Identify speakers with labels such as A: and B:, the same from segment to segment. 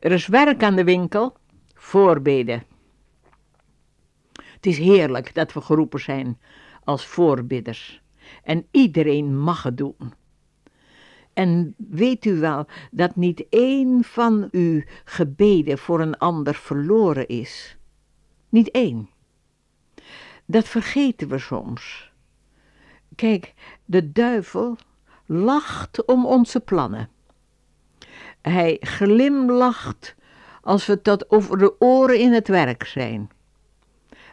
A: Er is werk aan de winkel, voorbeden. Het is heerlijk dat we geroepen zijn als voorbidders. En iedereen mag het doen. En weet u wel dat niet één van uw gebeden voor een ander verloren is? Niet één. Dat vergeten we soms. Kijk, de duivel lacht om onze plannen. Hij glimlacht als we tot over de oren in het werk zijn.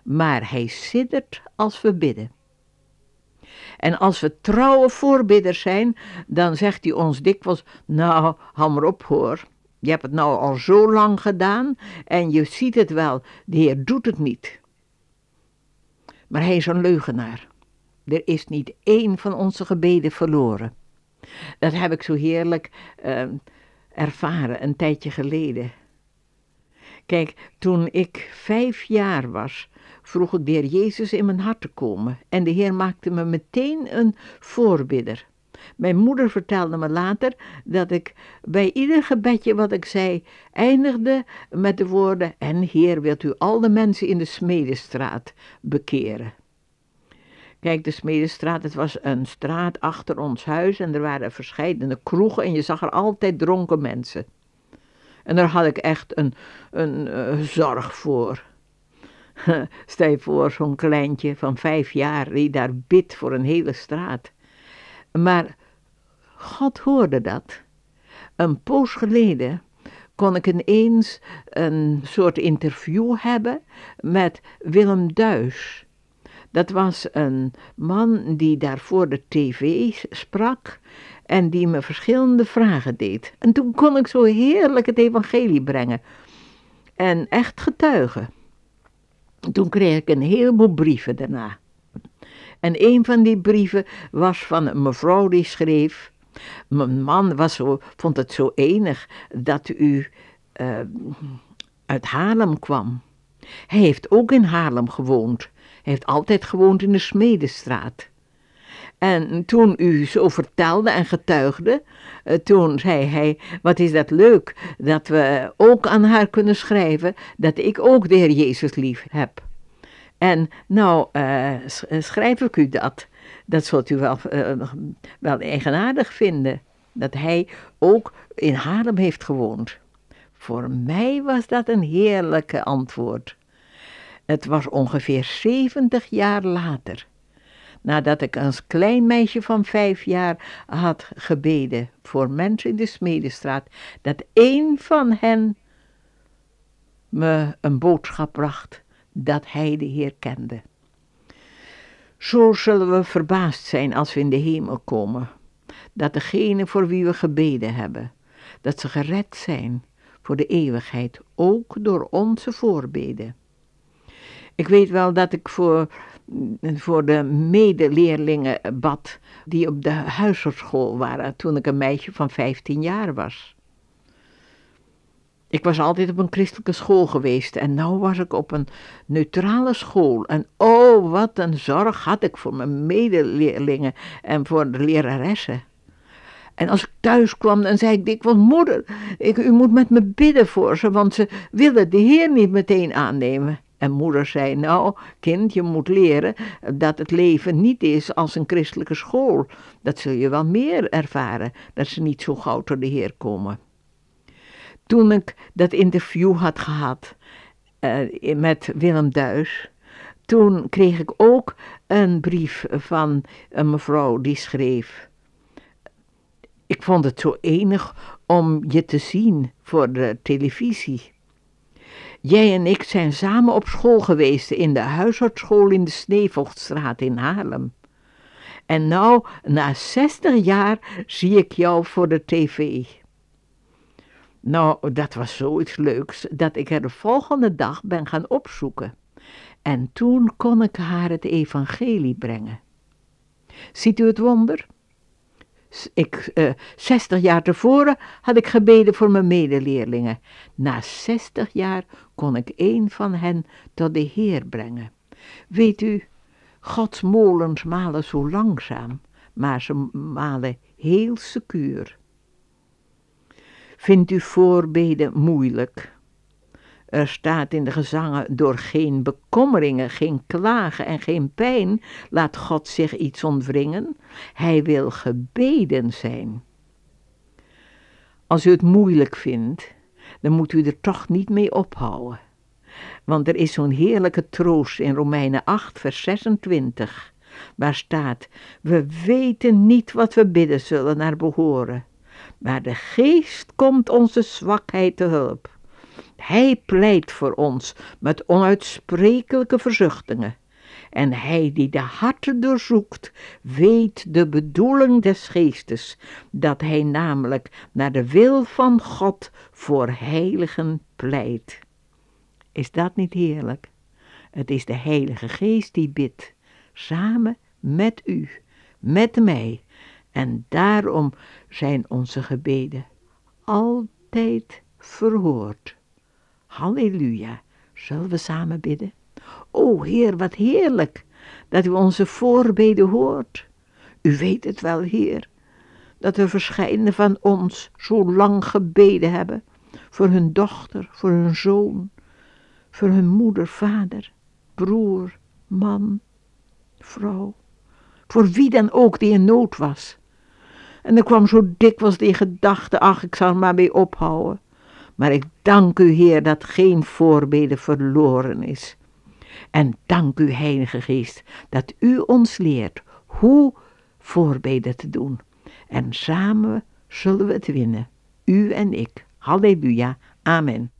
A: Maar hij siddert als we bidden. En als we trouwe voorbidders zijn, dan zegt hij ons dikwijls, nou, maar op hoor. Je hebt het nou al zo lang gedaan en je ziet het wel, de Heer doet het niet. Maar hij is een leugenaar. Er is niet één van onze gebeden verloren. Dat heb ik zo heerlijk uh, ervaren een tijdje geleden. Kijk, toen ik vijf jaar was, vroeg ik de Heer Jezus in mijn hart te komen en de Heer maakte me meteen een voorbidder. Mijn moeder vertelde me later dat ik bij ieder gebedje wat ik zei eindigde met de woorden: En Heer, wilt u al de mensen in de Smedestraat bekeren? Kijk, de Smedestraat, het was een straat achter ons huis en er waren verschillende kroegen en je zag er altijd dronken mensen. En daar had ik echt een, een uh, zorg voor. Stel je voor, zo'n kleintje van vijf jaar die daar bidt voor een hele straat. Maar God hoorde dat. Een poos geleden kon ik ineens een soort interview hebben met Willem Duis. Dat was een man die daar voor de tv sprak en die me verschillende vragen deed. En toen kon ik zo heerlijk het evangelie brengen en echt getuigen. Toen kreeg ik een heleboel brieven daarna. En een van die brieven was van een mevrouw die schreef. Mijn man was zo, vond het zo enig dat u uh, uit Haarlem kwam. Hij heeft ook in Haarlem gewoond. Heeft altijd gewoond in de Smedestraat. En toen u zo vertelde en getuigde, uh, toen zei hij, wat is dat leuk dat we ook aan haar kunnen schrijven dat ik ook de Heer Jezus lief heb. En nou uh, schrijf ik u dat. Dat zult u wel, uh, wel eigenaardig vinden. Dat hij ook in Haarlem heeft gewoond. Voor mij was dat een heerlijke antwoord. Het was ongeveer 70 jaar later, nadat ik als klein meisje van vijf jaar had gebeden voor mensen in de Smedestraat, dat één van hen me een boodschap bracht dat hij de Heer kende. Zo zullen we verbaasd zijn als we in de hemel komen, dat degene voor wie we gebeden hebben, dat ze gered zijn voor de eeuwigheid, ook door onze voorbeden. Ik weet wel dat ik voor, voor de medeleerlingen bad die op de huisartschool waren toen ik een meisje van 15 jaar was. Ik was altijd op een christelijke school geweest en nu was ik op een neutrale school. En oh, wat een zorg had ik voor mijn medeleerlingen en voor de leraressen. En als ik thuis kwam, dan zei ik dikwijls, moeder, ik, u moet met me bidden voor ze, want ze willen de Heer niet meteen aannemen. En moeder zei, nou kind, je moet leren dat het leven niet is als een christelijke school. Dat zul je wel meer ervaren, dat ze niet zo gauw tot de Heer komen toen ik dat interview had gehad uh, met Willem Duis, toen kreeg ik ook een brief van een mevrouw die schreef. Ik vond het zo enig om je te zien voor de televisie. Jij en ik zijn samen op school geweest in de huisartsschool in de Sneevochtstraat in Haarlem. En nou, na 60 jaar, zie ik jou voor de tv. Nou, dat was zoiets leuks dat ik er de volgende dag ben gaan opzoeken. En toen kon ik haar het evangelie brengen. Ziet u het wonder? Ik, uh, 60 jaar tevoren had ik gebeden voor mijn medeleerlingen. Na 60 jaar kon ik een van hen tot de Heer brengen. Weet u, Gods molens malen zo langzaam, maar ze malen heel secuur. Vindt u voorbeden moeilijk? Er staat in de gezangen, door geen bekommeringen, geen klagen en geen pijn laat God zich iets ontwringen. Hij wil gebeden zijn. Als u het moeilijk vindt, dan moet u er toch niet mee ophouden. Want er is zo'n heerlijke troost in Romeinen 8, vers 26, waar staat, we weten niet wat we bidden zullen naar behoren, maar de geest komt onze zwakheid te hulp. Hij pleit voor ons met onuitsprekelijke verzuchtingen. En hij die de harten doorzoekt, weet de bedoeling des geestes, dat hij namelijk naar de wil van God voor heiligen pleit. Is dat niet heerlijk? Het is de Heilige Geest die bidt, samen met u, met mij. En daarom zijn onze gebeden altijd verhoord. Halleluja. Zullen we samen bidden? O Heer, wat heerlijk dat u onze voorbeden hoort. U weet het wel, Heer, dat er verscheidene van ons zo lang gebeden hebben voor hun dochter, voor hun zoon, voor hun moeder, vader, broer, man, vrouw, voor wie dan ook die in nood was. En er kwam zo dikwijls die gedachte, ach, ik zal maar mee ophouden. Maar ik dank u, Heer, dat geen voorbeden verloren is. En dank u, Heilige Geest, dat u ons leert hoe voorbeden te doen. En samen zullen we het winnen, u en ik. Halleluja, amen.